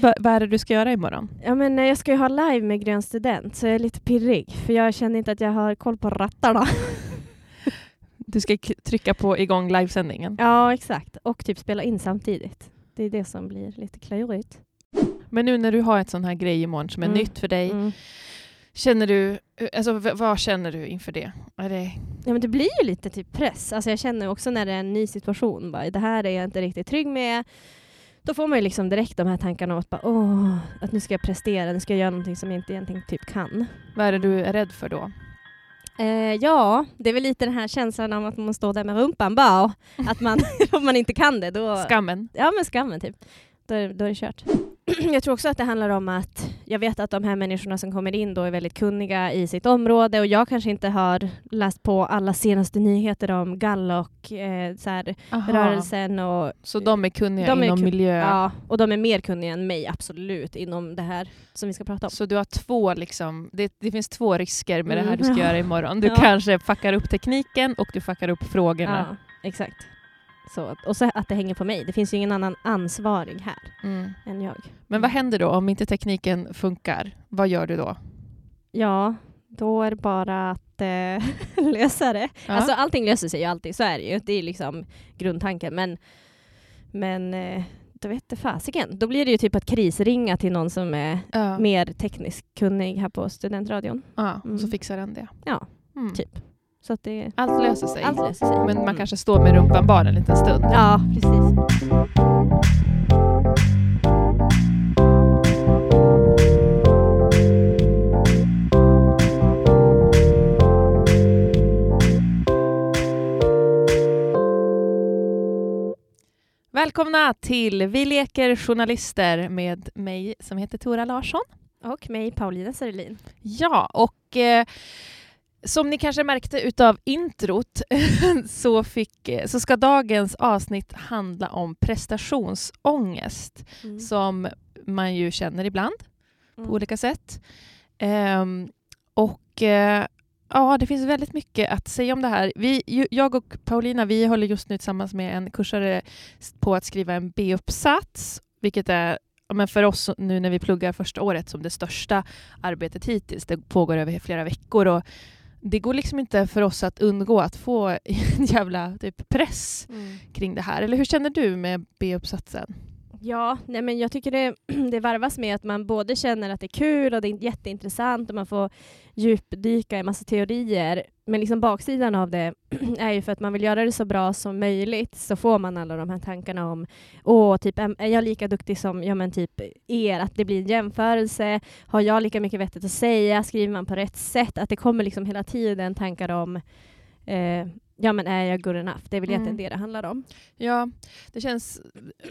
Va, vad är det du ska göra imorgon? Ja, men eh, jag ska ju ha live med Grön Student, så jag är lite pirrig, för jag känner inte att jag har koll på rattarna. Du ska trycka på igång livesändningen. ja, exakt. Och typ spela in samtidigt. Det är det som blir lite klurigt. Men nu när du har ett sån här grej imorgon som är Mm. nytt för dig, Mm. känner du, alltså, v- vad känner du inför det? Är det Ja, men det blir ju lite typ press. Alltså jag känner också när det är en ny situation, bara, det här är jag inte riktigt trygg med. Då får man ju liksom direkt de här tankarna om att, bara, Åh, att nu ska jag prestera, nu ska jag göra någonting som jag inte egentligen typ kan. vad är det du är rädd för då? Eh, ja, det är väl lite den här känslan av att man står där med rumpan bara, att man, om man inte kan det, då... Skammen? Ja, men skammen typ. Då är, då är det kört. Jag tror också att det handlar om att jag vet att de här människorna som kommer in då är väldigt kunniga i sitt område och jag kanske inte har läst på alla senaste nyheter om Gallup, eh, så här, rörelsen och Så de är kunniga De är inom kun- miljö? ja, och de är mer kunniga än mig, absolut, inom det här som vi ska prata om. Så du har två, liksom, det, det finns två risker med det här Mm. du ska göra imorgon. Du Ja. kanske fuckar upp tekniken och du fuckar upp frågorna. Ja, exakt. Så, och så att det hänger på mig. Det finns ju ingen annan ansvarig här Mm. än jag. Men vad händer då om inte tekniken funkar? Vad gör du då? Ja, då är det bara att eh, lösa det. Ja. Alltså allting löser sig ju alltid, så är det ju. Det är liksom grundtanken. Men, men eh, då vet det fasiken. Då blir det ju typ att krisringa till någon som är ja. mer tekniskt kunnig här på studentradion. ja, och så Mm. fixar den det. Ja, Mm. typ. Så det, Allt löser sig. allt löser sig. Men man kanske står med rumpan bar en liten stund. Ja, precis. Välkomna till Vi leker journalister med mig som heter Tora Larsson. Och mig, Paulina Serelin. Ja, och eh, som ni kanske märkte utav introt så, fick, så ska dagens avsnitt handla om prestationsångest Mm. som man ju känner ibland Mm. på olika sätt. Ehm, och eh, ja, det finns väldigt mycket att säga om det här. Vi, jag och Paulina vi håller just nu tillsammans med en kursare på att skriva en B-uppsats, vilket är men för oss nu när vi pluggar första året som det största arbetet hittills. Det pågår över flera veckor och det går liksom inte för oss att undgå att få en jävla typ, press Mm. kring det här. Eller hur känner du med B-uppsatsen? Ja, nej men jag tycker det, det varvas med att man både känner att det är kul och det är jätteintressant och man får djupdyka i massa teorier. Men liksom baksidan av det är ju för att man vill göra det så bra som möjligt så får man alla de här tankarna om åh, typ, är jag lika duktig som ja, men typ er? Att det blir en jämförelse. Har jag lika mycket vettigt att säga? Skriver man på rätt sätt? Att det kommer liksom hela tiden tankar om eh, ja, men är jag good enough? Det är väl Mm. egentligen det det handlar om. Ja, det känns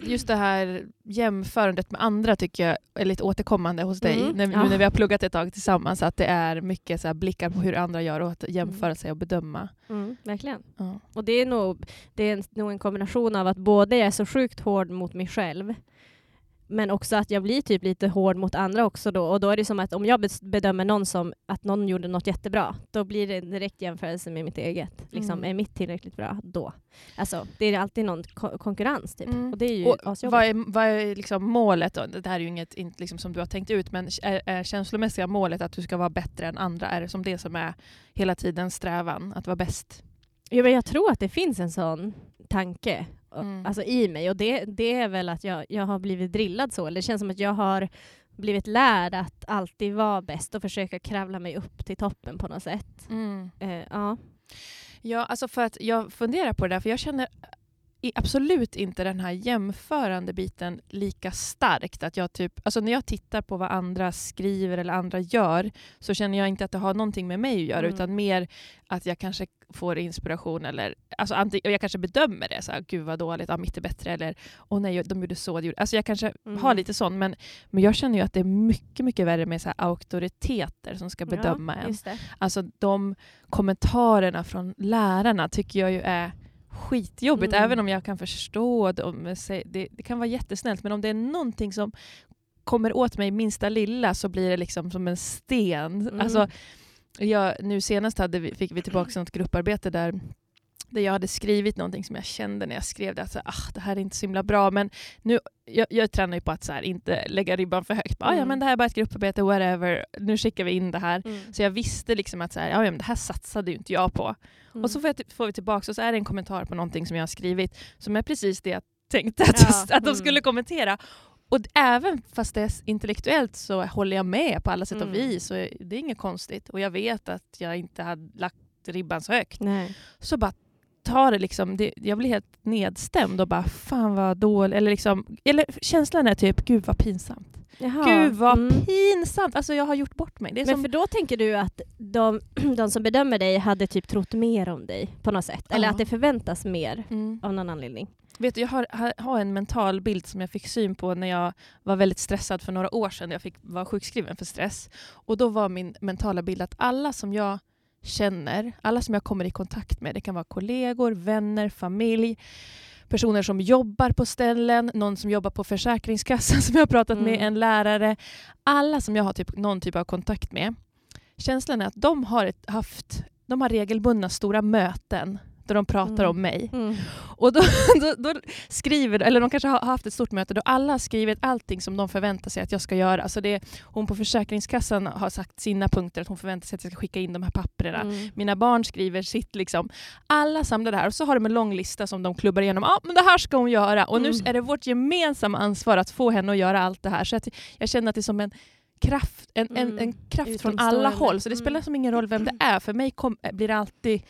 just det här jämförandet med andra tycker jag är lite återkommande hos dig. Mm, När, ja. Nu när vi har pluggat ett tag tillsammans, att det är mycket så blickar på hur andra gör och att jämföra sig och bedöma. Mm, verkligen. Ja. Och det är, nog, det är nog en kombination av att både jag är så sjukt hård mot mig själv men också att jag blir typ lite hård mot andra också då. Och då är det som att om jag bedömer någon som att någon gjorde något jättebra, då blir det en direkt jämförelse med mitt eget. Liksom, Mm. Är mitt tillräckligt bra då? Alltså, det är alltid någon ko- konkurrens typ. Mm. Och det är ju Och asjobbigt. vad är, vad är liksom målet? Då? Det här är ju inget inte liksom som du har tänkt ut, men är, är känslomässiga målet att du ska vara bättre än andra? Är det som det som är hela tiden strävan, att vara bäst? Ja, men jag tror att det finns en sån tanke och- Mm. alltså, i mig och det, det är väl att jag, jag har blivit drillad så. Eller det känns som att jag har blivit lärd att alltid vara bäst och försöka kravla mig upp till toppen på något sätt. Eh, ja. Ja, alltså för att jag funderar på det där, för jag känner absolut inte den här jämförande biten lika starkt. Att jag typ, alltså när jag tittar på vad andra skriver eller andra gör så känner jag inte att det har någonting med mig att göra Mm. utan mer att jag kanske får inspiration eller alltså, och jag kanske bedömer det. Så här, Gud vad dåligt, ja, mitt är bättre eller åh nej, de gjorde så. de gjorde-" Alltså jag kanske Mm. har lite sån men, men jag känner ju att det är mycket, mycket värre med så här auktoriteter som ska bedöma ja, en. Alltså de kommentarerna från lärarna tycker jag ju är skitjobbigt. Mm. Även om jag kan förstå dem. Det, det kan vara jättesnällt men om det är någonting som kommer åt mig minsta lilla så blir det liksom som en sten. Mm. Alltså, jag, nu senast hade vi, fick vi tillbaka något grupparbete där där jag hade skrivit någonting som jag kände när jag skrev det, att så, ah, det här är inte så himla bra. Men nu jag, jag tränar ju på att så här, inte lägga ribban för högt. Bara, "Ah, Ja Mm. men det här är bara ett grupparbete, whatever. Nu skickar vi in det här. Mm. Så jag visste liksom att så här, ja, men det här satsade ju inte jag på. Mm. Och så får, jag, får vi tillbaka och så är det en kommentar på någonting som jag har skrivit som är precis det jag tänkte att, Ja, att de mm. skulle kommentera. Och även fast det är intellektuellt så håller jag med på alla sätt och Mm. vis. Och det är inget konstigt. Och jag vet att jag inte hade lagt ribban så högt. Nej. Så bara tar det liksom, det, jag blir helt nedstämd och bara fan vad dåligt. Eller, liksom, eller känslan är typ, gud vad pinsamt. Jaha. Gud vad Mm. pinsamt! Alltså jag har gjort bort mig. Men som, för då tänker du att de, de som bedömer dig hade typ trott mer om dig på något sätt? Eller Ja. att det förväntas mer mm. av någon anledning? Vet du, jag har, har, en mental bild som jag fick syn på när jag var väldigt stressad för några år sedan. Jag fick vara sjukskriven för stress. Och då var min mentala bild att alla som jag känner, alla som jag kommer i kontakt med, det kan vara kollegor, vänner, familj, personer som jobbar på ställen, någon som jobbar på Försäkringskassan som jag har pratat med, Mm. en lärare. Alla som jag har typ, någon typ av kontakt med. Känslan är att de har, ett, haft, de har regelbundna stora möten där de pratar Mm. om mig. Mm. Och då, då, då skriver, eller de kanske har haft ett stort möte då alla har skrivit allting som de förväntar sig att jag ska göra. Alltså det, hon på Försäkringskassan har sagt sina punkter, att hon förväntar sig att jag ska skicka in de här papperna. Mm. Mina barn skriver sitt. Liksom. Alla samlar det här och så har de en lång lista som de klubbar igenom. Ja, men det här ska hon göra. Och nu Mm. är det vårt gemensamma ansvar att få henne att göra allt det här. Så att jag känner att det är som en kraft, en, en, Mm. en kraft från alla håll. Så det Mm. spelar som ingen roll vem det är. För mig kom, blir det alltid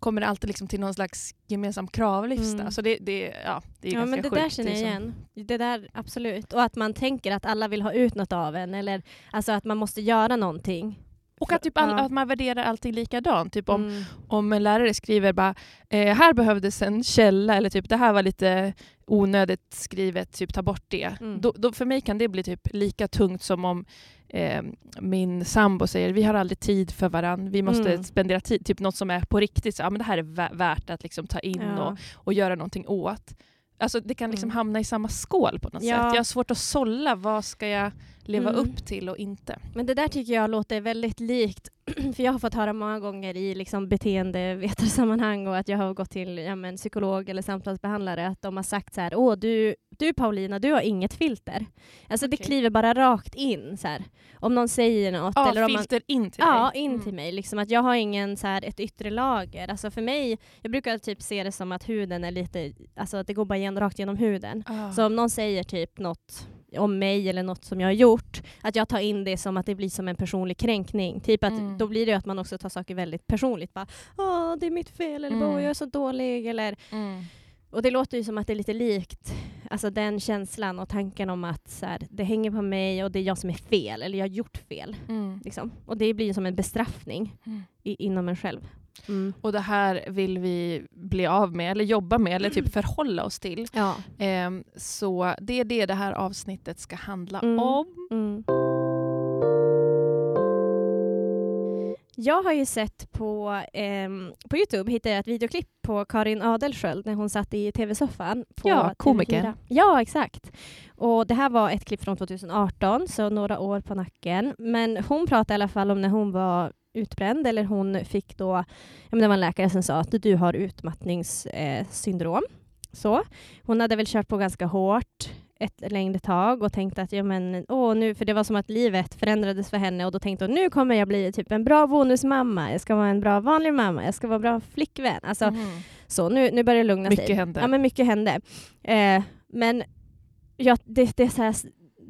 kommer det alltid liksom till någon slags gemensam kravlista. Mm. Så det, det, ja, det är Ja, ganska men det sjukt. där känner jag är igen. Det där, absolut. Och att man tänker att alla vill ha ut något av en, eller alltså att man måste göra någonting. Och att, typ all, att man värderar allting likadant. Typ om, Mm. om en lärare skriver bara eh, här behövdes en källa eller typ det här var lite onödigt skrivet, typ ta bort det. Mm. Då, då, för mig kan det bli typ lika tungt som om eh, min sambo säger vi har aldrig tid för varandra, vi måste Mm. spendera tid, typ något som är på riktigt, så, ja, men det här är vä- värt att liksom ta in Ja. och, och göra någonting åt. Alltså det kan liksom Mm. hamna i samma skål på något Ja. sätt. Jag har svårt att sålla vad ska jag leva Mm. upp till och inte. Men det där tycker jag låter väldigt likt, för jag har fått höra många gånger i liksom beteendevetarsammanhang och att jag har gått till ja, men, psykolog eller samtalsbehandlare att de har sagt så här, åh du, du Paulina, du har inget filter. Alltså det Okej. kliver bara rakt in så här. Om någon säger något Ja, eller om man filter in till Ja, dig. in Mm. till mig. Liksom att jag har ingen så här, ett yttre lager. Alltså för mig, jag brukar typ se det som att huden är lite, alltså att det går bara igen, rakt genom huden. Ah. Så om någon säger typ något om mig eller något som jag har gjort, att jag tar in det som att det blir som en personlig kränkning. Typ att Mm. då blir det ju att man också tar saker väldigt personligt. Bara, Åh, det är mitt fel, eller Mm. Jag är så dålig. Eller, Mm. och det låter ju som att det är lite likt alltså den känslan och tanken om att så här, det hänger på mig och det är jag som är fel, eller jag har gjort fel. Mm. Liksom. Och det blir ju som en bestraffning Mm. i, inom en själv. Mm. Och det här vill vi bli av med, eller jobba med, eller typ förhålla oss till. Ja. Ehm, så det är det det här avsnittet ska handla Mm. om. Mm. Jag har ju sett på, ehm, på Youtube hittade jag ett videoklipp på Karin Adelsköld när hon satt i tv-soffan. Ja, komikern. TV4. Ja, exakt. Och det här var ett klipp från 2018, så några år på nacken. Men hon pratade i alla fall om när hon var utbränd, eller hon fick då, ja, men det var en läkare som sa att du har utmattningssyndrom. Så. Hon hade väl kört på ganska hårt ett längre tag och tänkte att ja men åh nu, för det var som att livet förändrades för henne och då tänkte hon nu kommer jag bli typ en bra bonusmamma, jag ska vara en bra vanlig mamma, jag ska vara en bra flickvän. Alltså Mhm. så, nu, nu börjar det lugna Mycket sig. hände. Ja men mycket hände. Eh, men ja, det, det, är så här,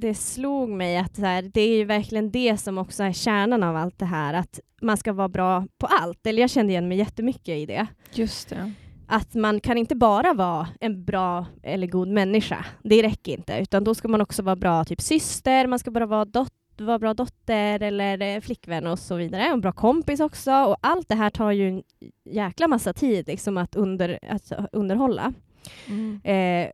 det slog mig att så här, det är ju verkligen det som också är kärnan av allt det här, att man ska vara bra på allt. Eller jag kände igen mig jättemycket i det Just det. att man kan inte bara vara en bra eller god människa. Det räcker inte. Utan då ska man också vara bra typ syster, man ska bara vara, dot vara bra dotter eller eh, flickvän och så vidare. En bra kompis också. Och allt det här tar ju en jäkla massa tid liksom, att, under, att underhålla. Mm. Eh,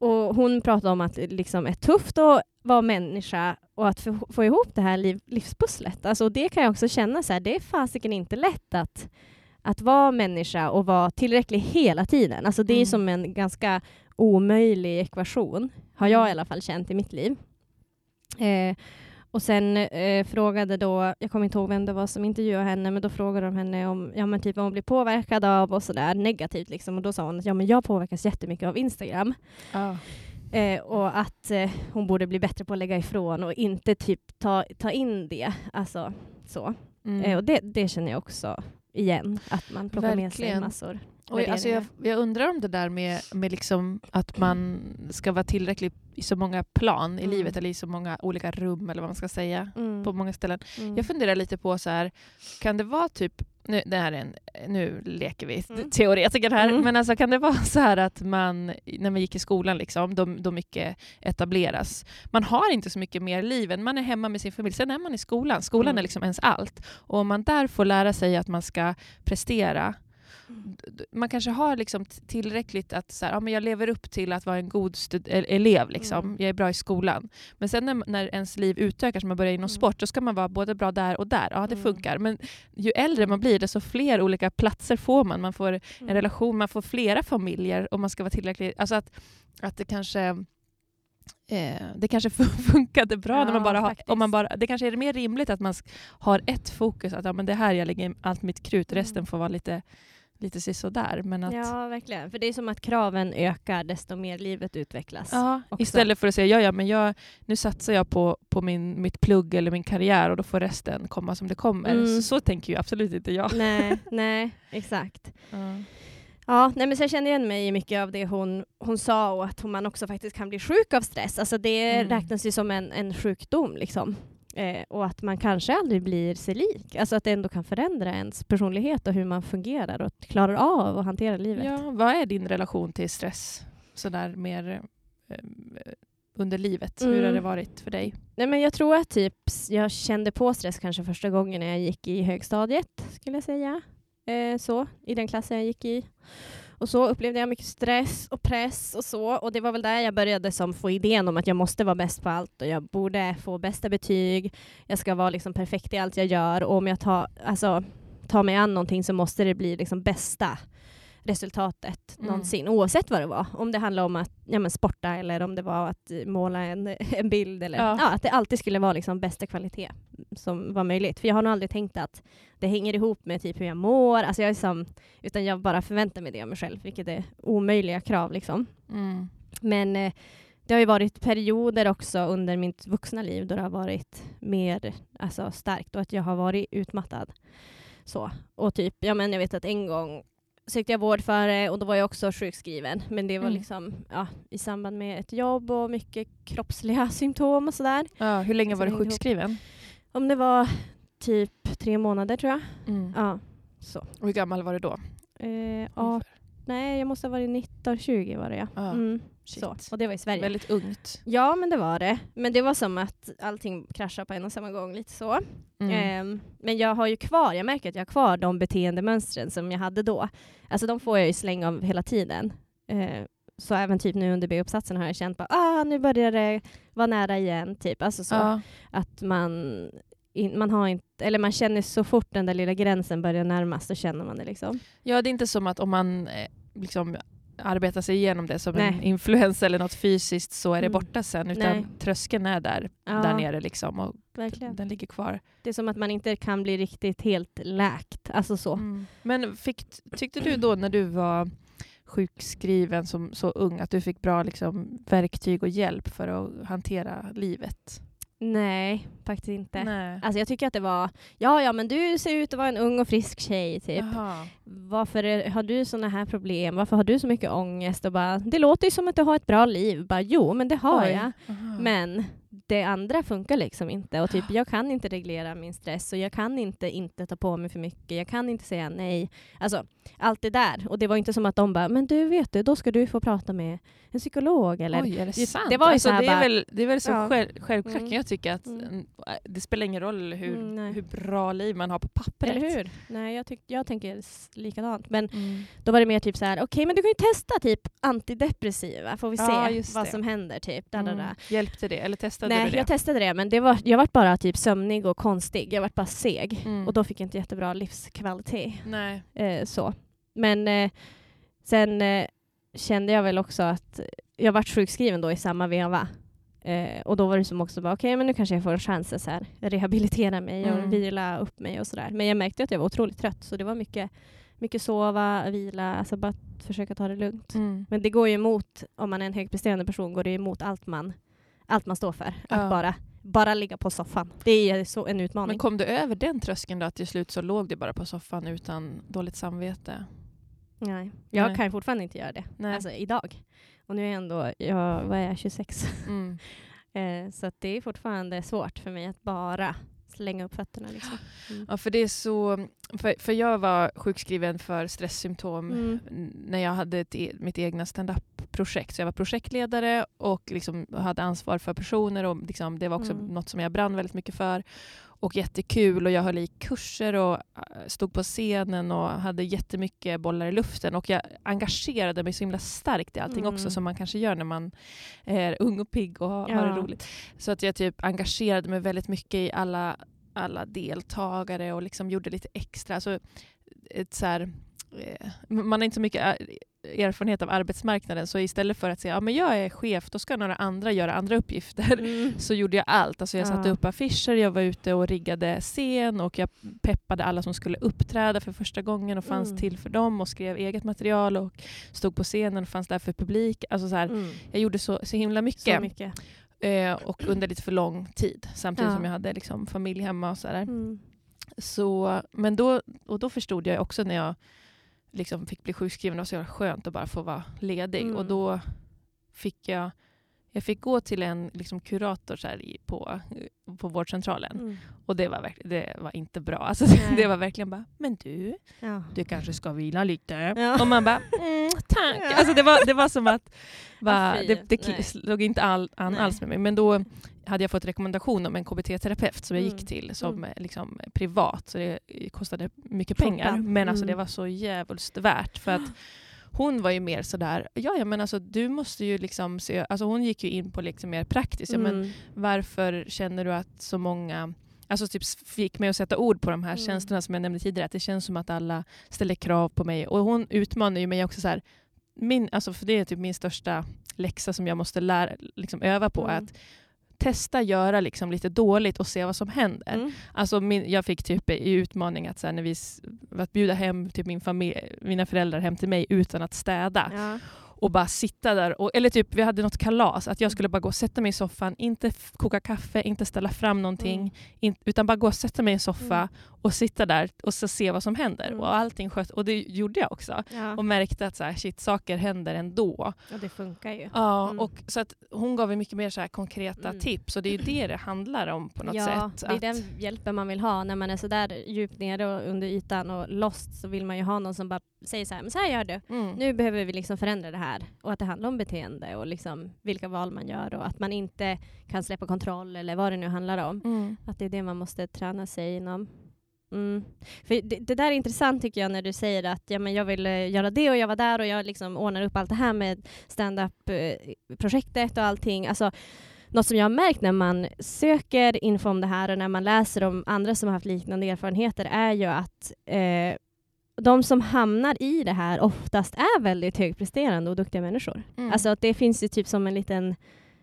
och hon pratade om att det liksom är tufft att vara människa och att få, få ihop det här liv, livspusslet. Alltså, det kan jag också känna så här, det är fasiken inte lätt att, att vara människa och vara tillräcklig hela tiden. Alltså, det är Mm. som en ganska omöjlig ekvation, har jag Mm. i alla fall känt i mitt liv. Eh, och sen eh, frågade då, jag kommer inte ihåg vem det var som intervjuade henne, men då frågade de henne om ja, men typ vad hon blir påverkad av och sådär negativt. Liksom. Och då sa hon att ja, men jag påverkas jättemycket av Instagram. Ja. Eh, och att eh, hon borde bli bättre på att lägga ifrån och inte typ ta, ta in det. Alltså, så. Mm. Eh, och det, det känner jag också igen, att man plockar med sig Verkligen. massor. Och jag, alltså jag, jag undrar om det där med, med liksom att man ska vara tillräcklig i så många plan i Mm. livet, eller i så många olika rum, eller vad man ska säga, Mm. på många ställen. Mm. Jag funderar lite på så här, kan det vara typ, nu, det här är en, nu leker vi Mm. teoretiker här, Mm. men alltså kan det vara så här att man, när man gick i skolan, liksom, då, då mycket etableras, man har inte så mycket mer liv än man är hemma med sin familj, sen är man i skolan, skolan Mm. är liksom ens allt. Och om man där får lära sig att man ska prestera, man kanske har liksom tillräckligt att så här, ja, men jag lever upp till att vara en god e- elev. Liksom. Mm. Jag är bra i skolan. Men sen när, när ens liv utökas, man börjar inom Mm. sport, då ska man vara både bra där och där. Ja, det Mm. funkar. Men ju äldre man blir, desto fler olika platser får man. Man får en Mm. relation, man får flera familjer och man ska vara tillräckligt... Alltså att, att det kanske... Eh, det kanske funkade bra när man Ja, bara har, om man bara, det kanske är mer rimligt att man har ett fokus, att ja, men det här jag lägger allt mitt krut, resten Mm. får vara lite, lite sisådär. Men att, Ja, verkligen. För det är som att kraven ökar desto mer livet utvecklas. Ja, också. istället för att säga ja, ja, men jag, nu satsar jag på, på min, mitt plugg eller min karriär och då får resten komma som det kommer. Mm. Så, så tänker ju absolut inte jag. Nej, nej, exakt. Ja. Ja, nej, men så jag kände igen mig i mycket av det hon, hon sa och att man också faktiskt kan bli sjuk av stress. Alltså det Mm. räknas ju som en, en sjukdom. Liksom. Eh, och att man kanske aldrig blir sig lik. Alltså att det ändå kan förändra ens personlighet och hur man fungerar och klarar av att hantera livet. Ja, vad är din relation till stress? Sådär mer eh, under livet. Hur Mm. har det varit för dig? Nej, men jag tror att typ, jag kände på stress kanske första gången när jag gick i högstadiet, skulle jag säga. Eh, så, I den klassen jag gick i. Och så upplevde jag mycket stress och press och så. Och det var väl där jag började som få idén om att jag måste vara bäst på allt och jag borde få bästa betyg. Jag ska vara liksom perfekt i allt jag gör och om jag tar, alltså, tar mig an någonting så måste det bli liksom bästa resultatet Mm. någonsin, oavsett vad det var. Om det handlade om att ja, men sporta eller om det var att måla en, en bild. Eller, Ja. ja. att det alltid skulle vara liksom bästa kvalitet som var möjligt. För jag har nog aldrig tänkt att det hänger ihop med typ hur jag mår. Alltså jag är som, utan jag bara förväntar mig det av mig själv, vilket är omöjliga krav. Liksom. Mm. Men eh, det har ju varit perioder också under mitt vuxna liv då det har varit mer alltså, starkt och att jag har varit utmattad. Så. Och typ, ja men jag vet att en gång sökte jag vård för det och då var jag också sjukskriven. Men det var Mm. liksom ja, i samband med ett jobb och mycket kroppsliga symptom och sådär. Ja, hur länge Så var du ihop. sjukskriven? Om det var typ tre månader tror jag. Mm. Ja, så. Och hur gammal var du då? Eh, ungefär? nej, jag måste ha varit 19-20 var det ja. Ja, Mm. Så. Och det var i Sverige. Väldigt ungt. Ja, men det var det. Men det var som att allting kraschade på en och samma gång, lite så. Mm. Ehm, men jag har ju kvar, jag märker att jag har kvar de beteendemönstren som jag hade då. Alltså de får jag ju släng av hela tiden. Ehm, så även typ nu under B-uppsatsen har jag känt att ah, nu börjar det vara nära igen. Typ. Alltså så ja. att man, in, man har inte, eller man känner så fort den där lilla gränsen börjar närmas, så känner man det liksom. ja, det är inte som att om man eh, liksom arbetar sig igenom det som en Nej. influensa eller något fysiskt så är det Mm. borta sen. Utan Nej. tröskeln är där, Ja, där nere liksom, och verkligen. den ligger kvar. Det är som att man inte kan bli riktigt helt läkt. Alltså så. Mm. Men fick, tyckte du då när du var sjukskriven som så ung att du fick bra liksom, verktyg och hjälp för att hantera livet? Nej, faktiskt inte. Nej. Alltså jag tycker att det var, ja ja men du ser ut att vara en ung och frisk tjej typ. Jaha. Varför har du såna här problem? Varför har du så mycket ångest? Och bara, det låter ju som att du har ett bra liv. Bara, jo men det har Oj. jag. Aha. Men det andra funkar liksom inte. Och typ, jag kan inte reglera min stress och jag kan inte inte ta på mig för mycket. Jag kan inte säga nej. Alltså, allt det där. Och det var inte som att de bara, men du vet du, då ska du få prata med en psykolog. Eller, Oj, är det sant? det var ju alltså, så det, är bara- väl, det är väl så Ja. själv, självklart Mm. kan jag tycka att Mm. det spelar ingen roll hur, Mm, hur bra liv man har på pappret. eller hur? Nej, jag, tyck, jag tänker likadant. Men Mm. då var det mer typ så här, okej men du kan ju testa typ antidepressiva, får vi Ja, se vad det. som händer. Typ. Da, da, da. Mm. Hjälpte det? Eller testade Nej, du det? jag testade det, men det var, jag var bara typ sömnig och konstig. Jag var bara seg. Mm. Och då fick jag inte jättebra livskvalitet. Nej. Eh, så. Men eh, sen eh, kände jag väl också att jag vart sjukskriven då i samma veva. Eh, och då var det som också bara, okej men nu kanske jag får en chans att rehabilitera mig Mm. och vila upp mig och sådär. Men jag märkte att jag var otroligt trött så det var mycket mycket sova, vila, alltså bara försöka ta det lugnt. Mm. Men det går ju emot, om man är en högpresterande person, går det emot allt man, allt man står för. Att Ja. bara, bara ligga på soffan. Det är så en utmaning. Men kom du över den tröskeln då, att till slut så låg du bara på soffan utan dåligt samvete? Nej. Jag Nej. kan fortfarande inte göra det. Nej. Alltså idag. Och nu är jag ändå, jag, vad är jag, 26. Mm. Eh, så det är fortfarande svårt för mig att bara slänga upp fötterna. Liksom. Mm. Ja, för det är så... För, för jag var sjukskriven för stresssymptom Mm. när jag hade ett, e- mitt egna stand-up-projekt. Så jag var projektledare och liksom hade ansvar för personer och liksom, det var också Mm. något som jag brann väldigt mycket för. Och jättekul och jag höll i kurser och äh, stod på scenen och hade jättemycket bollar i luften och jag engagerade mig så himla starkt i allting Mm. också som man kanske gör när man är ung och pigg och har, har det Ja. roligt. Så att jag typ engagerade mig väldigt mycket i alla, alla deltagare och liksom gjorde lite extra. Alltså, ett så här, eh, man har inte så mycket er- erfarenhet av arbetsmarknaden så istället för att säga att ja, men jag är chef, då ska några andra göra andra uppgifter. Mm. Så gjorde jag allt. Alltså jag satte Ja. upp affischer, jag var ute och riggade scen och jag peppade alla som skulle uppträda för första gången och fanns Mm. till för dem och skrev eget material och stod på scenen och fanns där för publik. Alltså så här, Mm. Jag gjorde så, så himla mycket. Så mycket. Eh, och under lite för lång tid. Samtidigt Ja. som jag hade liksom familj hemma och sådär. Mm. Så, men då, och då förstod jag också när jag liksom fick bli sjukskriven, det var så jävla skönt att bara få vara ledig. Mm. Och då fick jag, jag fick gå till en liksom kurator så i, på, på vårdcentralen. Mm. Och det var, det var inte bra. Alltså, Nej. det var verkligen bara, men du, Ja. du kanske ska vila lite. Ja. Och man bara, mm, tack. Ja. Alltså det, var, det var som att, fy. det, det slog inte all, an Nej. alls med mig. Men då hade jag fått rekommendation om en KBT-terapeut som jag Mm. gick till som Mm. liksom, privat. Så det kostade mycket pengar. Toppen. Men alltså, Mm. det var så jävligt värt. För att hon var ju mer sådär, ja, ja men alltså du måste ju liksom se, alltså hon gick ju in på liksom mer praktiskt. Ja, men Mm. varför känner du att så många Alltså typ fick mig att sätta ord på de här Mm. känslorna som jag nämnde tidigare. Att det känns som att alla ställer krav på mig. Och hon utmanar ju mig också så här. Min, alltså för det är typ min största läxa som jag måste lära, liksom öva på. Mm. Att testa göra liksom lite dåligt och se vad som händer. Mm. Alltså min, jag fick typ i utmaning att, så här, när vi, att bjuda hem typ min familj, mina föräldrar hem till mig utan att städa Ja. och bara sitta där. Och, eller typ vi hade något kalas, att jag skulle bara gå och sätta mig i soffan, inte koka kaffe, inte ställa fram någonting, Mm. in, utan bara gå och sätta mig i en soffa Mm. Och sitta där och så se vad som händer. Mm. Och allting sköt, och det gjorde jag också. Ja. Och märkte att så här, shit, saker händer ändå. Och det funkar ju. Ja, Mm. och så att hon gav ju mycket mer så här konkreta Mm. tips och det är ju det det handlar om på något ja, sätt. det är Att, den hjälpen man vill ha. När man är så där djupt nere och under ytan och lost så vill man ju ha någon som bara säger så här, men så här gör du. mm. Nu behöver vi liksom förändra det här. Och att det handlar om beteende och liksom vilka val man gör och att man inte kan släppa kontroll eller vad det nu handlar om. Mm. Att det är det man måste träna sig inom. Mm. För det, det där är intressant tycker jag när du säger att ja, men jag vill eh, göra det och jag var där och jag liksom ordnar upp allt det här med stand-up-projektet och allting. Alltså, något som jag har märkt när man söker info om det här och när man läser om andra som har haft liknande erfarenheter är ju att eh, de som hamnar i det här oftast är väldigt högpresterande och duktiga människor. Mm. Alltså att det finns ju typ som en liten,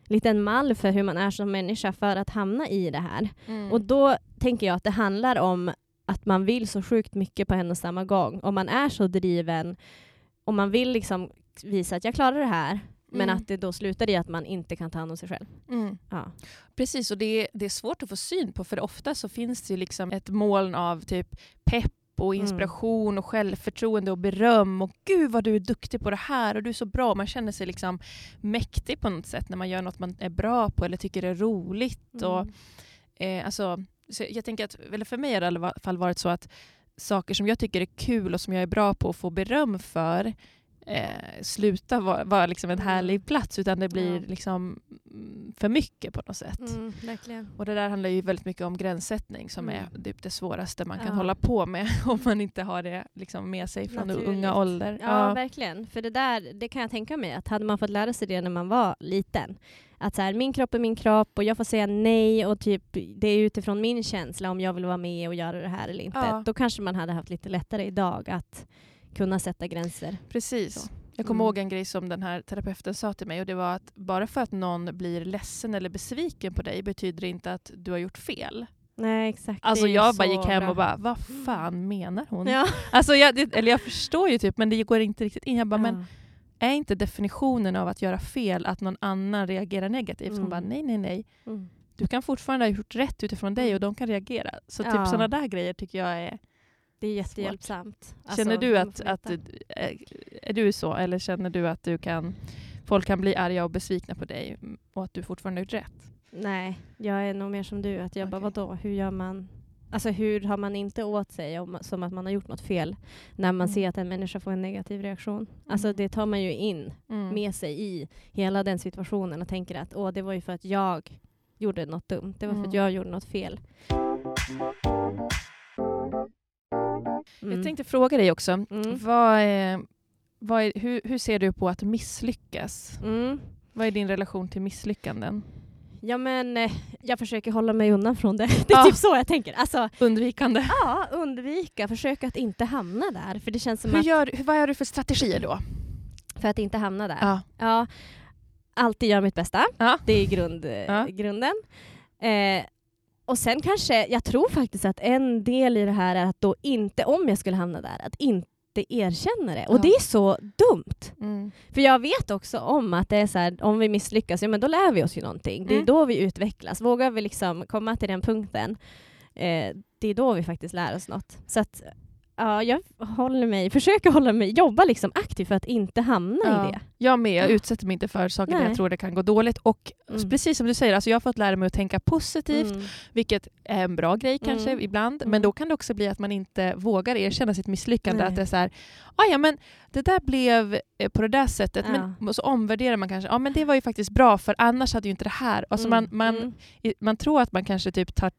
liten mall för hur man är som människa för att hamna i det här. Mm. Och då tänker jag att det handlar om att man vill så sjukt mycket på en och samma gång. Om man är så driven och man vill liksom visa att jag klarar det här men Mm. att det då slutar i att man inte kan ta hand om sig själv. Mm. Ja. Precis, och det är, det är svårt att få syn på för ofta så finns det liksom ett moln av typ pepp och Mm. inspiration och självförtroende och beröm och gud vad du är duktig på det här och du är så bra. Man känner sig liksom mäktig på något sätt när man gör något man är bra på eller tycker är roligt. Och, Mm. eh, alltså, så jag tänker att, eller för mig har det i alla fall varit så att saker som jag tycker är kul och som jag är bra på att få beröm för eh, sluta vara vara liksom en Mm. härlig plats utan det blir Ja. liksom mm, för mycket på något sätt. Mm. Och det där handlar ju väldigt mycket om gränssättning som Mm. är typ det svåraste man kan Ja. hålla på med om man inte har det liksom med sig från Naturligt. unga ålder. Ja, verkligen. För det där, det kan jag tänka mig att hade man fått lära sig det när man var liten, att så här, min kropp är min kropp och jag får säga nej och typ det är utifrån min känsla om jag vill vara med och göra det här eller inte. Ja. Då kanske man hade haft lite lättare idag att kunna sätta gränser. Precis. Så. Jag kommer Mm. ihåg en grej som den här terapeuten sa till mig och det var att bara för att någon blir ledsen eller besviken på dig betyder det inte att du har gjort fel. Nej, exakt. Alltså jag bara gick hem bra. och bara, vad fan menar hon? Ja. Alltså jag, det, eller jag förstår ju typ, men det går inte riktigt in. Jag bara, men Ja. är inte definitionen av att göra fel att någon annan reagerar negativt? Hon Mm. bara, nej, nej, nej. Mm. Du kan fortfarande ha gjort rätt utifrån dig och de kan reagera. Så typ Ja. sådana där grejer tycker jag är... Det är jättehjälpsamt. känner Alltså, du man att, att veta. är, är du så? Eller känner du att du kan, folk kan bli arga och besvikna på dig och att du fortfarande har gjort rätt? Nej, jag är nog mer som du. Att jag bara, Okej. vadå, hur gör man? Alltså hur har man inte åt sig om, som att man har gjort något fel när man Mm. ser att en människa får en negativ reaktion? Alltså Mm. det tar man ju in Mm. med sig i hela den situationen och tänker att åh, det var ju för att jag gjorde något dumt. Det var för att Mm. jag gjorde något fel. Mm. Jag tänkte fråga dig också, Mm. vad är, vad är, hur, hur ser du på att misslyckas? Mm. Vad är din relation till misslyckanden? Ja men eh, jag försöker hålla mig undan från det. Det är Ja. typ så jag tänker. Alltså, Undvikande. ja, undvika, försöka att inte hamna där. För det känns som Hur att, gör, vad har du för strategier då? för att inte hamna där. Ja. Ja, alltid göra mitt bästa. Ja. Det är grund, Ja. grunden. Eh, och sen kanske, jag tror faktiskt att en del i det här är att då inte, om jag skulle hamna där, att inte erkänna det. Och Ja. det är så dumt. Mm. För jag vet också om att det är så här, om vi misslyckas, ja men då lär vi oss ju någonting. Det är Mm. då vi utvecklas. Vågar vi liksom komma till den punkten, eh, det är då vi faktiskt lär oss något. Så att, ja, jag håller mig, försöker hålla mig, jobba liksom aktivt för att inte hamna Ja. i det. Jag med, jag utsätter mig inte för saker där Nej. jag tror det kan gå dåligt. Och Mm. precis som du säger, alltså jag har fått lära mig att tänka positivt, Mm. vilket är en bra grej kanske Mm. ibland. Mm. Men då kan det också bli att man inte vågar erkänna sitt misslyckande. Nej. Att det är så här, "Ah, ja men det där blev eh, på det där sättet, men Ja. och så omvärderar man kanske, ja men det var ju faktiskt bra för annars hade ju inte det här. Alltså man, Mm. man, Mm. i- man tror att man kanske typ tar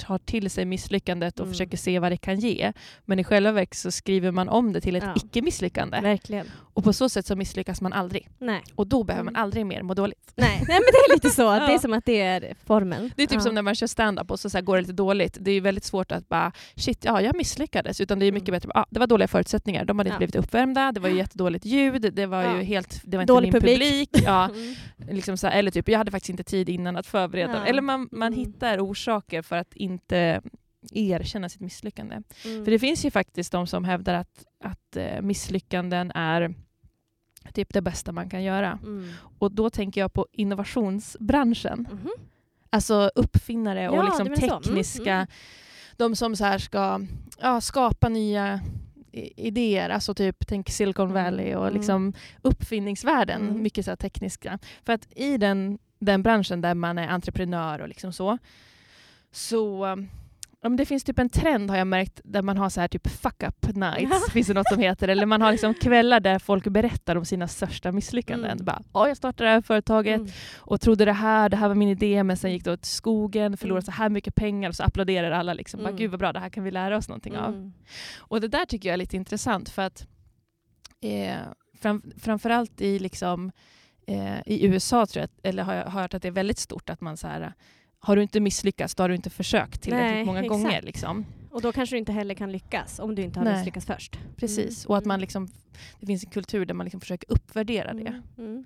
tar till sig misslyckandet och Mm. försöker se vad det kan ge. Men i själva verket så skriver man om det till ett Ja. icke-misslyckande. Verkligen. Och på så sätt så misslyckas man aldrig. Nej. Och då behöver man Mm. aldrig mer må dåligt. Nej. Nej, men det är lite så. att Det är Ja. som att det är formeln. Det är typ ja. som när man kör stand-up och så, så här går det lite dåligt. Det är väldigt svårt att bara shit, ja jag misslyckades. Utan det är mycket Mm. bättre, ah, det var dåliga förutsättningar. De hade inte Ja. blivit uppvärmda, det var ju jättedåligt ljud, det var Ja. ju helt, det var inte Dålig min publik. publik. Ja, Mm. liksom så här, eller typ, jag hade faktiskt inte tid innan att förbereda. Ja. Eller man, man Mm. hittar orsaker för att inte erkänna sitt misslyckande. Mm. För det finns ju faktiskt de som hävdar att, att eh, misslyckanden är typ det bästa man kan göra. Mm. Och då tänker jag på innovationsbranschen. Mhm. Alltså uppfinnare och Ja, liksom menar så. Mm, tekniska, mm. de som så här ska ja, skapa nya idéer, alltså typ tänk Silicon Mm, Valley och mm. liksom uppfinningsvärlden, Mm. mycket så tekniska. För att i den, den branschen där man är entreprenör och liksom så, så ja, det finns typ en trend har jag märkt där man har så här typ fuck up nights, finns det något som heter, eller man har liksom kvällar där folk berättar om sina största misslyckanden. Mm. Bara, "Ja, jag startade det här företaget, Mm. och trodde det här, det här var min idé, men sen gick det åt skogen, förlorade Mm. så här mycket pengar och så applåderar alla. Liksom. Bara, Mm. Gud vad bra, det här kan vi lära oss någonting av. Mm. Och det där tycker jag är lite intressant för att eh, fram, framförallt i, liksom, eh, i USA tror jag, eller har jag hört att det är väldigt stort att man så här har du inte misslyckats, då har du inte försökt tillräckligt Nej, många exakt. gånger. Liksom. Och då kanske du inte heller kan lyckas om du inte har Nej. misslyckats först. Precis. Mm. Och att man Mm. liksom, det finns en kultur där man liksom försöker uppvärdera det. Mm. Mm.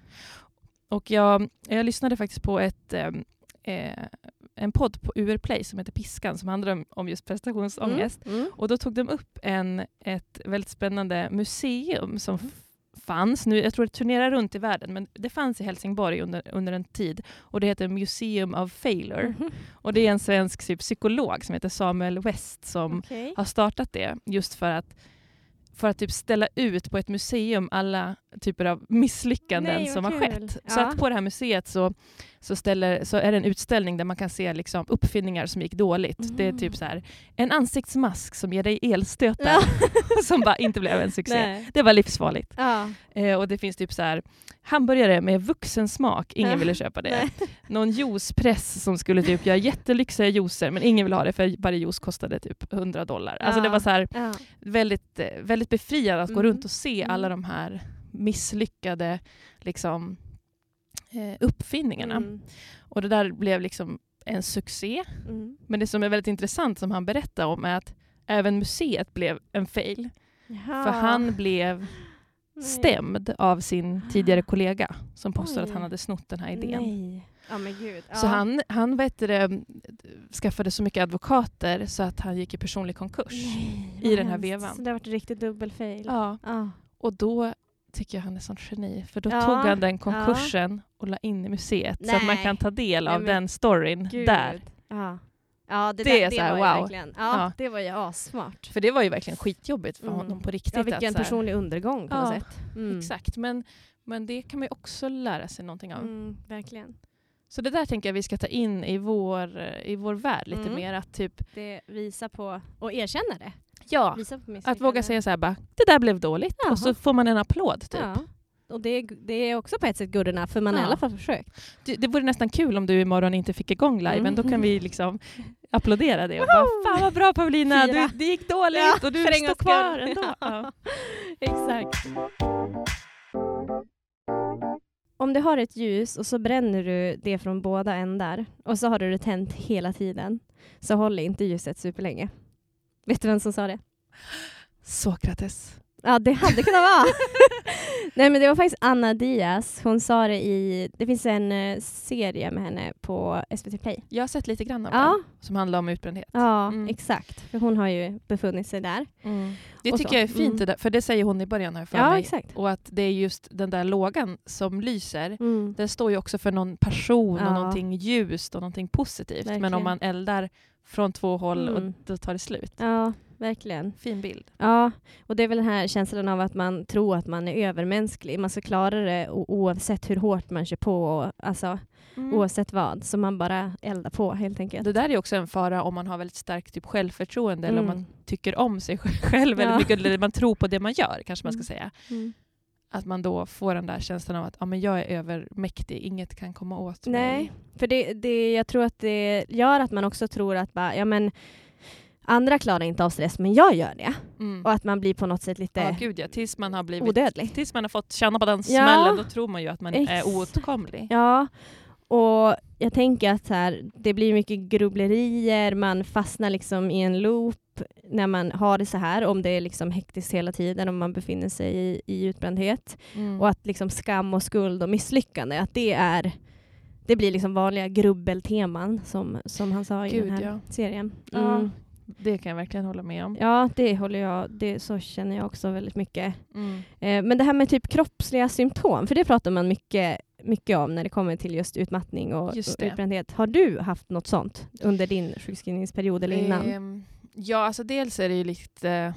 Och jag, jag lyssnade faktiskt på ett, ehm, eh, en podd på UR Play som heter Piskan som handlar om, om just prestationsångest. Mm. Och då tog de upp en, ett väldigt spännande museum som fanns, nu, jag tror det turnerar runt i världen, men det fanns i Helsingborg under, under en tid. Och det heter Museum of Failure. Mhm. Och det är en svensk typ, psykolog som heter Samuel West som Okej. har startat det just för att för att typ ställa ut på ett museum alla typer av misslyckanden Nej, som har kul. skett. Så Ja. att på det här museet så, så, ställer, så är det en utställning där man kan se liksom uppfinningar som gick dåligt. Det är Mm. typ så här, en ansiktsmask som ger dig elstötar Ja. som bara inte blev en succé. Nej. Det var livsfarligt. Ja. Eh, och det finns typ så här hamburgare med vuxensmak, ingen Ja. ville köpa det. Nej. Någon juicepress som skulle typ göra jättelyxiga juicer men ingen ville ha det för varje juice kostade typ 100 dollar. Alltså det var så här väldigt, eh, väldigt befriande att gå Mm. runt och se Mm. alla de här misslyckade liksom, eh, uppfinningarna. Mm. Och det där blev liksom en succé. Mm. Men det som är väldigt intressant som han berättade om är att även museet blev en fail. Jaha. För han blev Nej. stämd av sin tidigare kollega som påstod att han hade snott den här idén. Nej. Ja men gud. Så Ja. han, han vet det, skaffade så mycket advokater så att han gick i personlig konkurs. Nej, i den här hemskt. vevan. Så det har varit riktigt dubbelfail. Ja, Ja. och då tycker jag han är sånt geni. För då Ja, tog han den konkursen och la in i museet så att man Nej. kan ta del Nej, av men den storyn Gud. där. Ja. Ja, det, Det där, är det så här, wow. verkligen. Ja, Ja. det var ju assmart. För det var ju verkligen skitjobbigt för Mm. honom på riktigt. Ja, att vilken här- personlig undergång på Ja, något sätt. Mm. Exakt, men, men det kan man ju också lära sig någonting av. Mm, verkligen. Så det där tänker jag vi ska ta in i vår, i vår värld lite Mm. mer. Att, typ, Det visar på, och erkänna det. Ja, att våga säga så här bara, det där blev dåligt. Jaha. Och så får man en applåd. Typ. Ja. Och det är, det är också på ett sätt good enough, för man har i alla fall försökt. Det, det vore nästan kul om du imorgon inte fick igång liven. Mm. Då kan vi liksom applådera det och bara, fan vad bra Paulina, du, det gick dåligt Ja, och du står kvar ändå. Ja. Exakt. Om du har ett ljus och så bränner du det från båda ändar och så har du det tänt hela tiden så håller inte ljuset superlänge. Vet du vem som sa det? Sokrates. Ja, det hade kunnat vara. Nej, men det var faktiskt Anna Diaz. Hon sa det i... Det finns en eh, serie med henne på SVT Play. Jag har sett lite grann av Ja, den som handlar om utbrändhet. ja Mm. exakt. För hon har ju befunnit sig där. Det Och tycker så. jag är fint, Mm. för det säger hon i början här för Ja, mig. exakt. Och att det är just den där lågan som lyser. Mm. Den står ju också för någon passion Ja. och någonting ljust och någonting positivt. Men Verkligen. om man eldar från två håll och Mm. då tar det slut. Ja, verkligen. Fin bild. Ja, och det är väl den här känslan av att man tror att man är övermänsklig. Man ska klara det oavsett hur hårt man kör på, och, alltså oavsett vad. Så man bara eldar på helt enkelt. Det där är också en fara om man har väldigt starkt typ självförtroende eller om Mm. man tycker om sig själv Ja. eller mycket, eller man tror på det man gör kanske man ska Mm. säga. Att man då får den där känslan av att ja, men jag är övermäktig, inget kan komma åt mig. Nej, för det, det, jag tror att det gör att man också tror att bara, ja, men, andra klarar inte av stress, men jag gör det. Mm. Och att man blir på något sätt lite Ja, gud ja. Tills man har blivit odödlig. Tills man har fått känna på den Ja. smällen, då tror man ju att man Exakt. är oåtkomlig. Ja, och jag tänker att så här, det blir mycket grubblerier, man fastnar liksom i en loop när man har det så här, om det är liksom hektiskt hela tiden, om man befinner sig i, i utbrändhet. Mm. Och att liksom skam och skuld och misslyckande, att det är det blir liksom vanliga grubbelteman som, som han sa i Gud, den här ja. serien. Ja. Mm. Det kan jag verkligen hålla med om. Ja, det håller jag, det, så känner jag också väldigt mycket. Mm. Eh, men det här med typ kroppsliga symptom, för det pratar man mycket, mycket om när det kommer till just utmattning och, Just och det. utbrändhet. Har du haft något sånt under din sjukskrivningsperiod eller innan? Ehm, ja, alltså dels är det ju lite...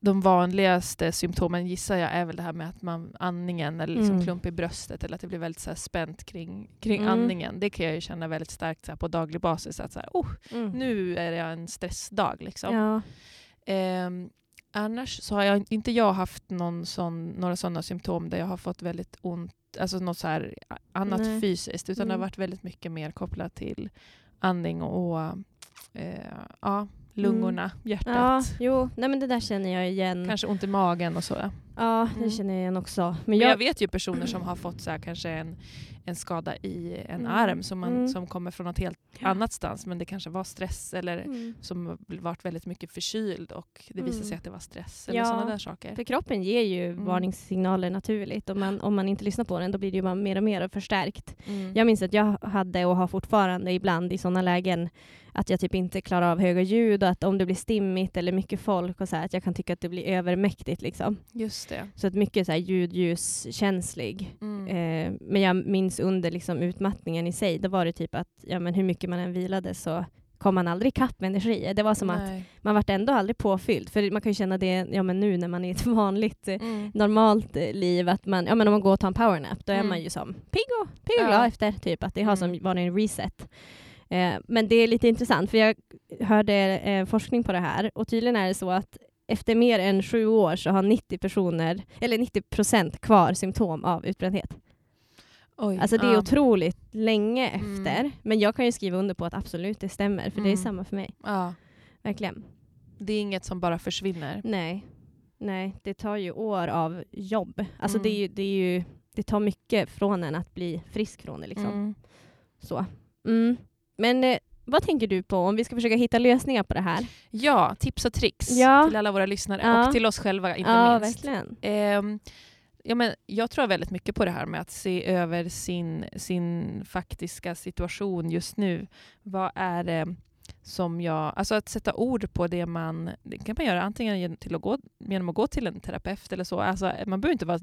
De vanligaste symptomen gissar jag är väl det här med att man andningen eller liksom Mm. klump i bröstet eller att det blir väldigt så här spänt kring, kring Mm. andningen. Det kan jag ju känna väldigt starkt så på daglig basis. Att så här, oh, Mm. nu är jag en stressdag. Liksom. Ja. Ehm, annars så har jag inte jag haft någon sån, några sådana symptom där jag har fått väldigt ont, alltså något så här annat Nej. fysiskt, utan det Mm. har varit väldigt mycket mer kopplat till andning och eh, ja, lungorna, ja, hjärtat, jo, nej men det där känner jag igen. kanske ont i magen och så. Ja, det Mm. känner jag igen också. Men Men jag, jag vet ju personer som har fått så här, kanske en, en skada i en Mm. arm som, man, Mm. som kommer från något helt Ja. annat stans, men det kanske var stress eller Mm. som varit väldigt mycket förkyld och det visade Mm. sig att det var stress eller Ja. sådana där saker. För kroppen ger ju Mm. varningssignaler naturligt och man, om man inte lyssnar på den då blir det ju bara mer och mer förstärkt. Mm. Jag minns att jag hade och har fortfarande ibland i sådana lägen att jag typ inte klarar av höga ljud och att om det blir stimmigt eller mycket folk och så här, att jag kan tycka att det blir övermäktigt liksom. Just det. Så att mycket så här ljudljuskänslig. Mm. Eh, men jag minns under liksom utmattningen i sig, då var det typ att ja, men hur mycket man än vilade så kom man aldrig ikapp med energi. Det var som att Nej. man vart ändå aldrig påfylld. För man kan ju känna det ja, men nu när man är i ett vanligt eh, Mm. normalt eh, liv att man, ja men om man går och tar en powernap då är Mm. man ju som pigg och, pigg och Ja. glad efter typ att det har som Mm. varit en reset. Eh, men det är lite intressant för jag hörde eh, forskning på det här och tydligen är det så att efter mer än sju år så har 90 personer, eller 90 procent kvar symptom av utbrändhet. Oj. Alltså det är ja. otroligt länge Mm. efter. Men jag kan ju skriva under på att absolut det stämmer, för det är Mm. samma för mig. Ja. Verkligen. Det är inget som bara försvinner. Nej. Nej, det tar ju år av jobb. Alltså Mm. det, är ju, det, är ju, det tar mycket från en att bli frisk från det. Liksom. Mm. Så. Men eh, vad tänker du på om vi ska försöka hitta lösningar på det här? Ja, tips och tricks Ja. till alla våra lyssnare Ja. och till oss själva inte ja, minst. verkligen. Ehm, ja, men jag tror väldigt mycket på det här med att se över sin, sin faktiska situation just nu. Vad är det som jag... Alltså att sätta ord på det man... Det kan man göra antingen genom, till att gå, genom att gå till en terapeut eller så. Alltså, man behöver inte vara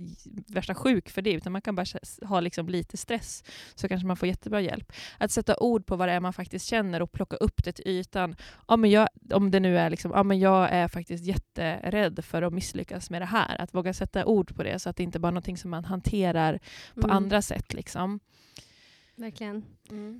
värsta sjuk för det, utan man kan bara ha liksom lite stress, så kanske man får jättebra hjälp. Att sätta ord på vad det är man faktiskt känner och plocka upp det till ytan. Ja, men jag, om det nu är liksom, ja, men jag är faktiskt jätterädd för att misslyckas med det här. Att våga sätta ord på det, så att det inte bara är någonting som man hanterar på Mm. andra sätt. Liksom. Verkligen.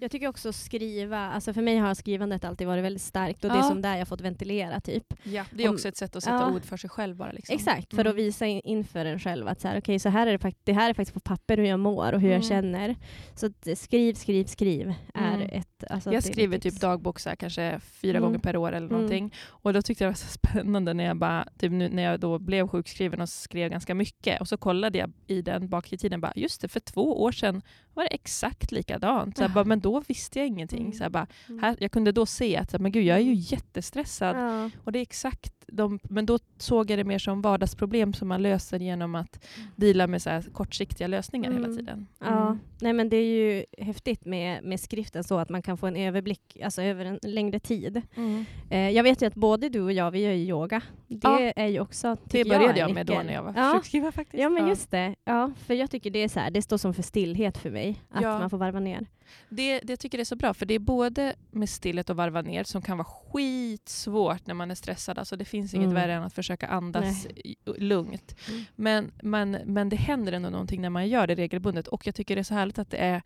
Jag tycker också skriva, alltså för mig har skrivandet alltid varit väldigt starkt och det är Ja. som där jag fått ventilera typ. Ja, det är Om- också ett sätt att sätta ja. ord för sig själv bara. Liksom. Exakt, för Mm. att visa in, inför en själv att så här, okej, så här är det, fakt- det här är faktiskt på papper hur jag mår och hur Mm. jag känner. Så skriv, skriv, skriv är Mm. ett... Alltså, jag skriver typ dagbok så här, kanske fyra Mm. gånger per år eller Mm. någonting. Och då tyckte jag det var så spännande när jag, bara, typ nu, när jag då blev sjukskriven och skrev ganska mycket. Och så kollade jag i den bak i tiden, bara, just det, för två år sedan var det exakt likadant. Så Ja. bara, men då visste jag ingenting. Mm. Så jag, bara, Mm. här, jag kunde då se att här, men gud, jag är ju jättestressad. Och det är exakt de, men då såg jag det mer som vardagsproblem som man löser genom att deala med så kortsiktiga lösningar hela Mm. tiden. Ja, nej men det är ju häftigt med, med skriften så att man kan få en överblick alltså över en längre tid. Mm. Eh, jag vet ju att både du och jag, vi gör ju yoga. Det Ja. är ju också, Det började jag, jag med då när jag var ja. sjukskriven faktiskt. Ja men just det. Ja, för jag tycker det är så här, det står som för stillhet för mig. Att Ja. man får varva ner. Det, det jag tycker det är så bra, för det är både med stillhet och varva ner som kan vara skitsvårt när man är stressad. Alltså det finns inget Mm. värre än att försöka andas i- lugnt. Mm. Men, men, men det händer ändå någonting när man gör det regelbundet. Och jag tycker det är så härligt att det är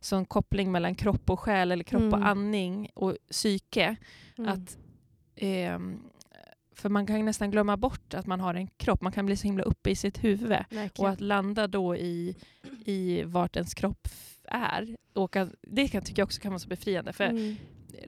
sån koppling mellan kropp och själ, eller kropp och Mm. andning och psyke. Mm. Att, ehm, för man kan nästan glömma bort att man har en kropp. Man kan bli så himla uppe i sitt huvud. Och Verkligen. att landa då i, i vart ens kropp är. Och att, det kan, tycker jag också kan vara så befriande. För Mm.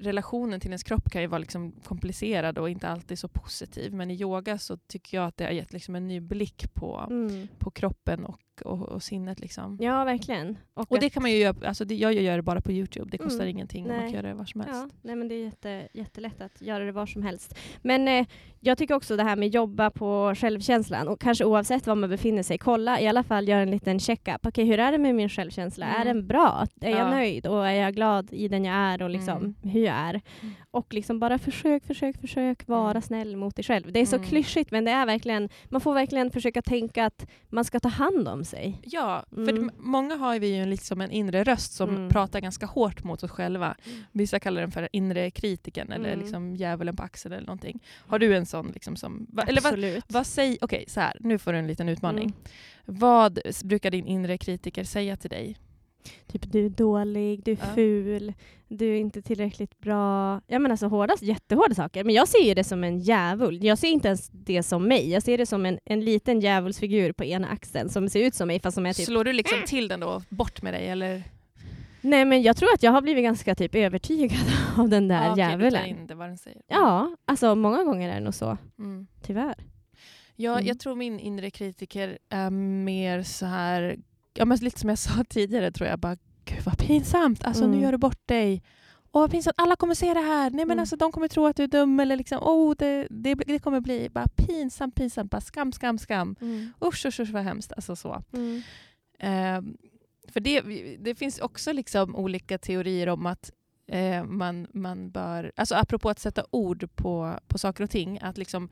relationen till ens kropp kan ju vara liksom komplicerad och inte alltid så positiv. Men i yoga så tycker jag att det har gett liksom en ny blick på, Mm. på kroppen och, och, och sinnet. Liksom. Ja, verkligen. Och det att- kan man ju göra, alltså det, jag gör det bara på Youtube. Det kostar Mm. ingenting och man Nej. kan göra det var som helst. Ja, nej men det är jätte, jättelätt att göra det var som helst. Men eh, jag tycker också det här med jobba på självkänslan och kanske oavsett var man befinner sig, kolla i alla fall göra en liten check-up. Okej, hur är det med min självkänsla? Är Mm. den bra? Är jag Ja. nöjd? Och är jag glad i den jag är och liksom Mm. hur jag är? Mm. Och liksom bara försök, försök, försök vara Mm. snäll mot dig själv. Det är så Mm. klyschigt men det är verkligen, man får verkligen försöka tänka att man ska ta hand om sig. Ja, för Mm. m- många har vi ju en, liksom en inre röst som Mm. pratar ganska hårt mot oss själva. Mm. Vissa kallar den för inre kritiken eller Mm. liksom djävulen på axeln eller någonting. Har du en sån liksom som... Va, eller vad, Absolut. vad säger... Okej, så här. Nu får du en liten utmaning. Mm. Vad brukar din inre kritiker säga till dig? Typ du är dålig, du är Ja. ful, du är inte tillräckligt bra. Ja men alltså hårda, jättehårda saker. Men jag ser ju det som en djävul. Jag ser inte ens det som mig. Jag ser det som en, en liten djävulsfigur på ena axeln som ser ut som mig fast som är typ... Slår du liksom till den då? Bort med dig? Eller? Nej men jag tror att jag har blivit ganska typ övertygad av den där Ja, du tar djävulen. in det, vad den säger. Ja, alltså många gånger är det nog så. Mm. Tyvärr. Ja, Mm. jag tror min inre kritiker är mer så här... Ja, men lite som jag sa tidigare tror jag. Bara, Gud vad pinsamt. Alltså Mm. nu gör du bort dig. Åh vad pinsamt. Alla kommer se det här. Nej men Mm. alltså de kommer tro att du är dum. Eller liksom, oh, det, det, det kommer bli bara pinsamt, pinsamt. Bara skam, skam, skam. Mm. Usch, usch, usch vad hemskt. Alltså så. Mm. Ehm, för det, det finns också liksom olika teorier om att eh, man, man bör, alltså apropå att sätta ord på, på saker och ting, att liksom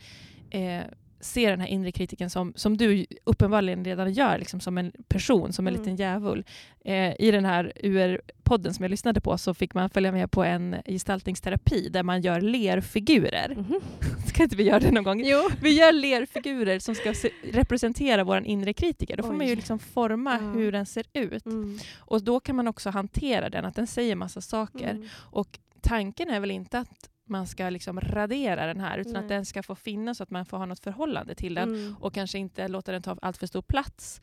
eh, se den här inre kritiken som, som du uppenbarligen redan gör, liksom som en person, som en Mm. liten djävul. Eh, I den här UR-podden som jag lyssnade på så fick man följa med på en gestaltningsterapi där man gör lerfigurer. Mhm. Ska inte vi göra det någon gång? Jo. Vi gör lerfigurer som ska se, representera vår inre kritiker. Då får man ju Oj. liksom forma Ja. hur den ser ut. Mm. Och då kan man också hantera den, att den säger massa saker. Mm. Och tanken är väl inte att man ska liksom radera den här, utan Nej. att den ska få finnas så att man får ha något förhållande till den. Mm. Och kanske inte låta den ta allt för stor plats.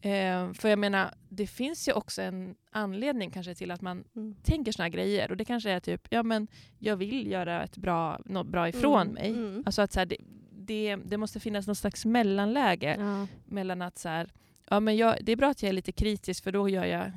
Eh, för jag menar, det finns ju också en anledning kanske till att man Mm. tänker såna här grejer. Och det kanske är typ, ja men jag vill göra ett bra, något bra ifrån Mm. mig. Mm. Alltså att så här, det, det, det måste finnas något slags mellanläge Ja. mellan att så här, Ja, men jag, det är bra att jag är lite kritisk för då gör jag,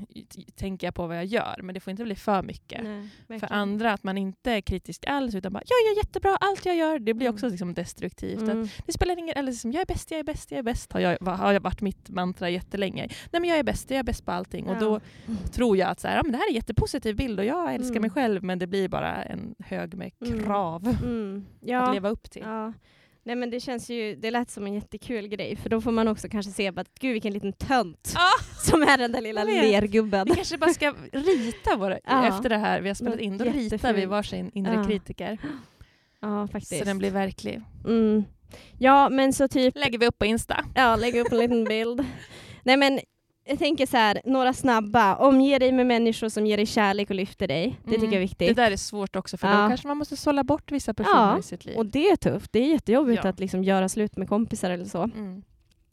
tänker jag på vad jag gör. Men det får inte bli för mycket. Nej, för andra, att man inte är kritisk alls utan bara jag gör jättebra, allt jag gör. Det blir Mm. också liksom destruktivt. Mm. Att det spelar ingen eller liksom, jag är bäst, jag är bäst, jag är bäst. Har, jag, har jag varit mitt mantra jättelänge. Nej men jag är bäst, jag är bäst på allting. Och då Ja. tror jag att så här, ja, men det här är en jättepositiv bild och jag älskar Mm. mig själv men det blir bara en hög med Mm. krav Mm. att Ja. leva upp till. Ja. Nej men det känns ju, det lät som en jättekul grej för då får man också kanske se att gud vilken liten tönt Ah! som är den där lilla lergubben. Vi kanske bara ska rita våra, Ja. efter det här vi har spelat in, då ritar vi varsin inre Ja. kritiker. Ja faktiskt. Så den blir verklig. mm. Ja men så typ, lägger vi upp på Insta. ja lägg upp en liten bild. Nej men jag tänker så här, några snabba. Omge dig med människor som ger dig kärlek och lyfter dig. Det tycker jag är Det viktigt. där är svårt också för Ja. då kanske man måste sålla bort vissa personer Ja, i sitt liv. Och det är tufft. Det är jättejobbigt Ja. att liksom göra slut med kompisar eller så. Mm.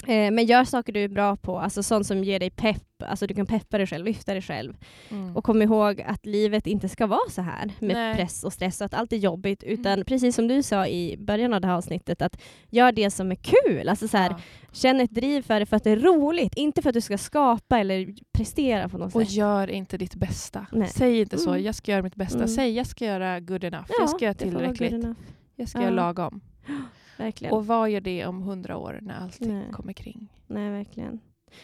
Eh, men gör saker du är bra på, alltså sånt som ger dig pepp. Alltså du kan peppa dig själv, lyfta dig själv. Mm. Och kom ihåg att livet inte ska vara så här med Nej. press och stress och att allt är jobbigt. Utan Mm. precis som du sa i början av det här avsnittet, att gör det som är kul. Alltså så här, Ja. Känn ett driv för det för att det är roligt, inte för att du ska skapa eller prestera på något Och sätt. gör inte ditt bästa. Nej. Säg inte så, Mm. jag ska göra mitt bästa. Mm. Säg jag ska göra good enough. jag ska göra tillräckligt. Jag ska Ja. göra lagom. Verkligen. Och vad gör det om hundra år när allting Nej. kommer kring? Nej, verkligen.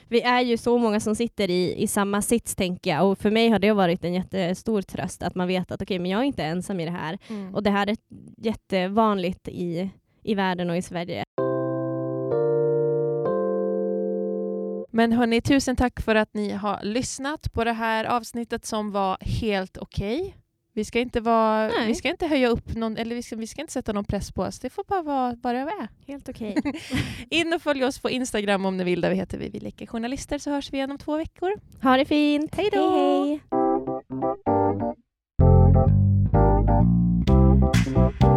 Vi är ju så många som sitter i, i samma sits, tänker jag. Och för mig har det varit en jättestor tröst att man vet att okej, men jag är inte ensam i det här. Mm. Och det här är jättevanligt i, i världen och i Sverige. Men hörni, tusen tack för att ni har lyssnat på det här avsnittet som var helt okej. Vi ska inte, vara, vi ska inte höja upp någon, eller vi ska, vi ska inte sätta någon press på oss. Det får bara vara bara vad är. Helt okej. Okay. In och följ oss på Instagram om ni vill. Där vi heter vi, vi leker journalister så hörs vi igen om två veckor. Ha det fint. Hej då. Hej, hej.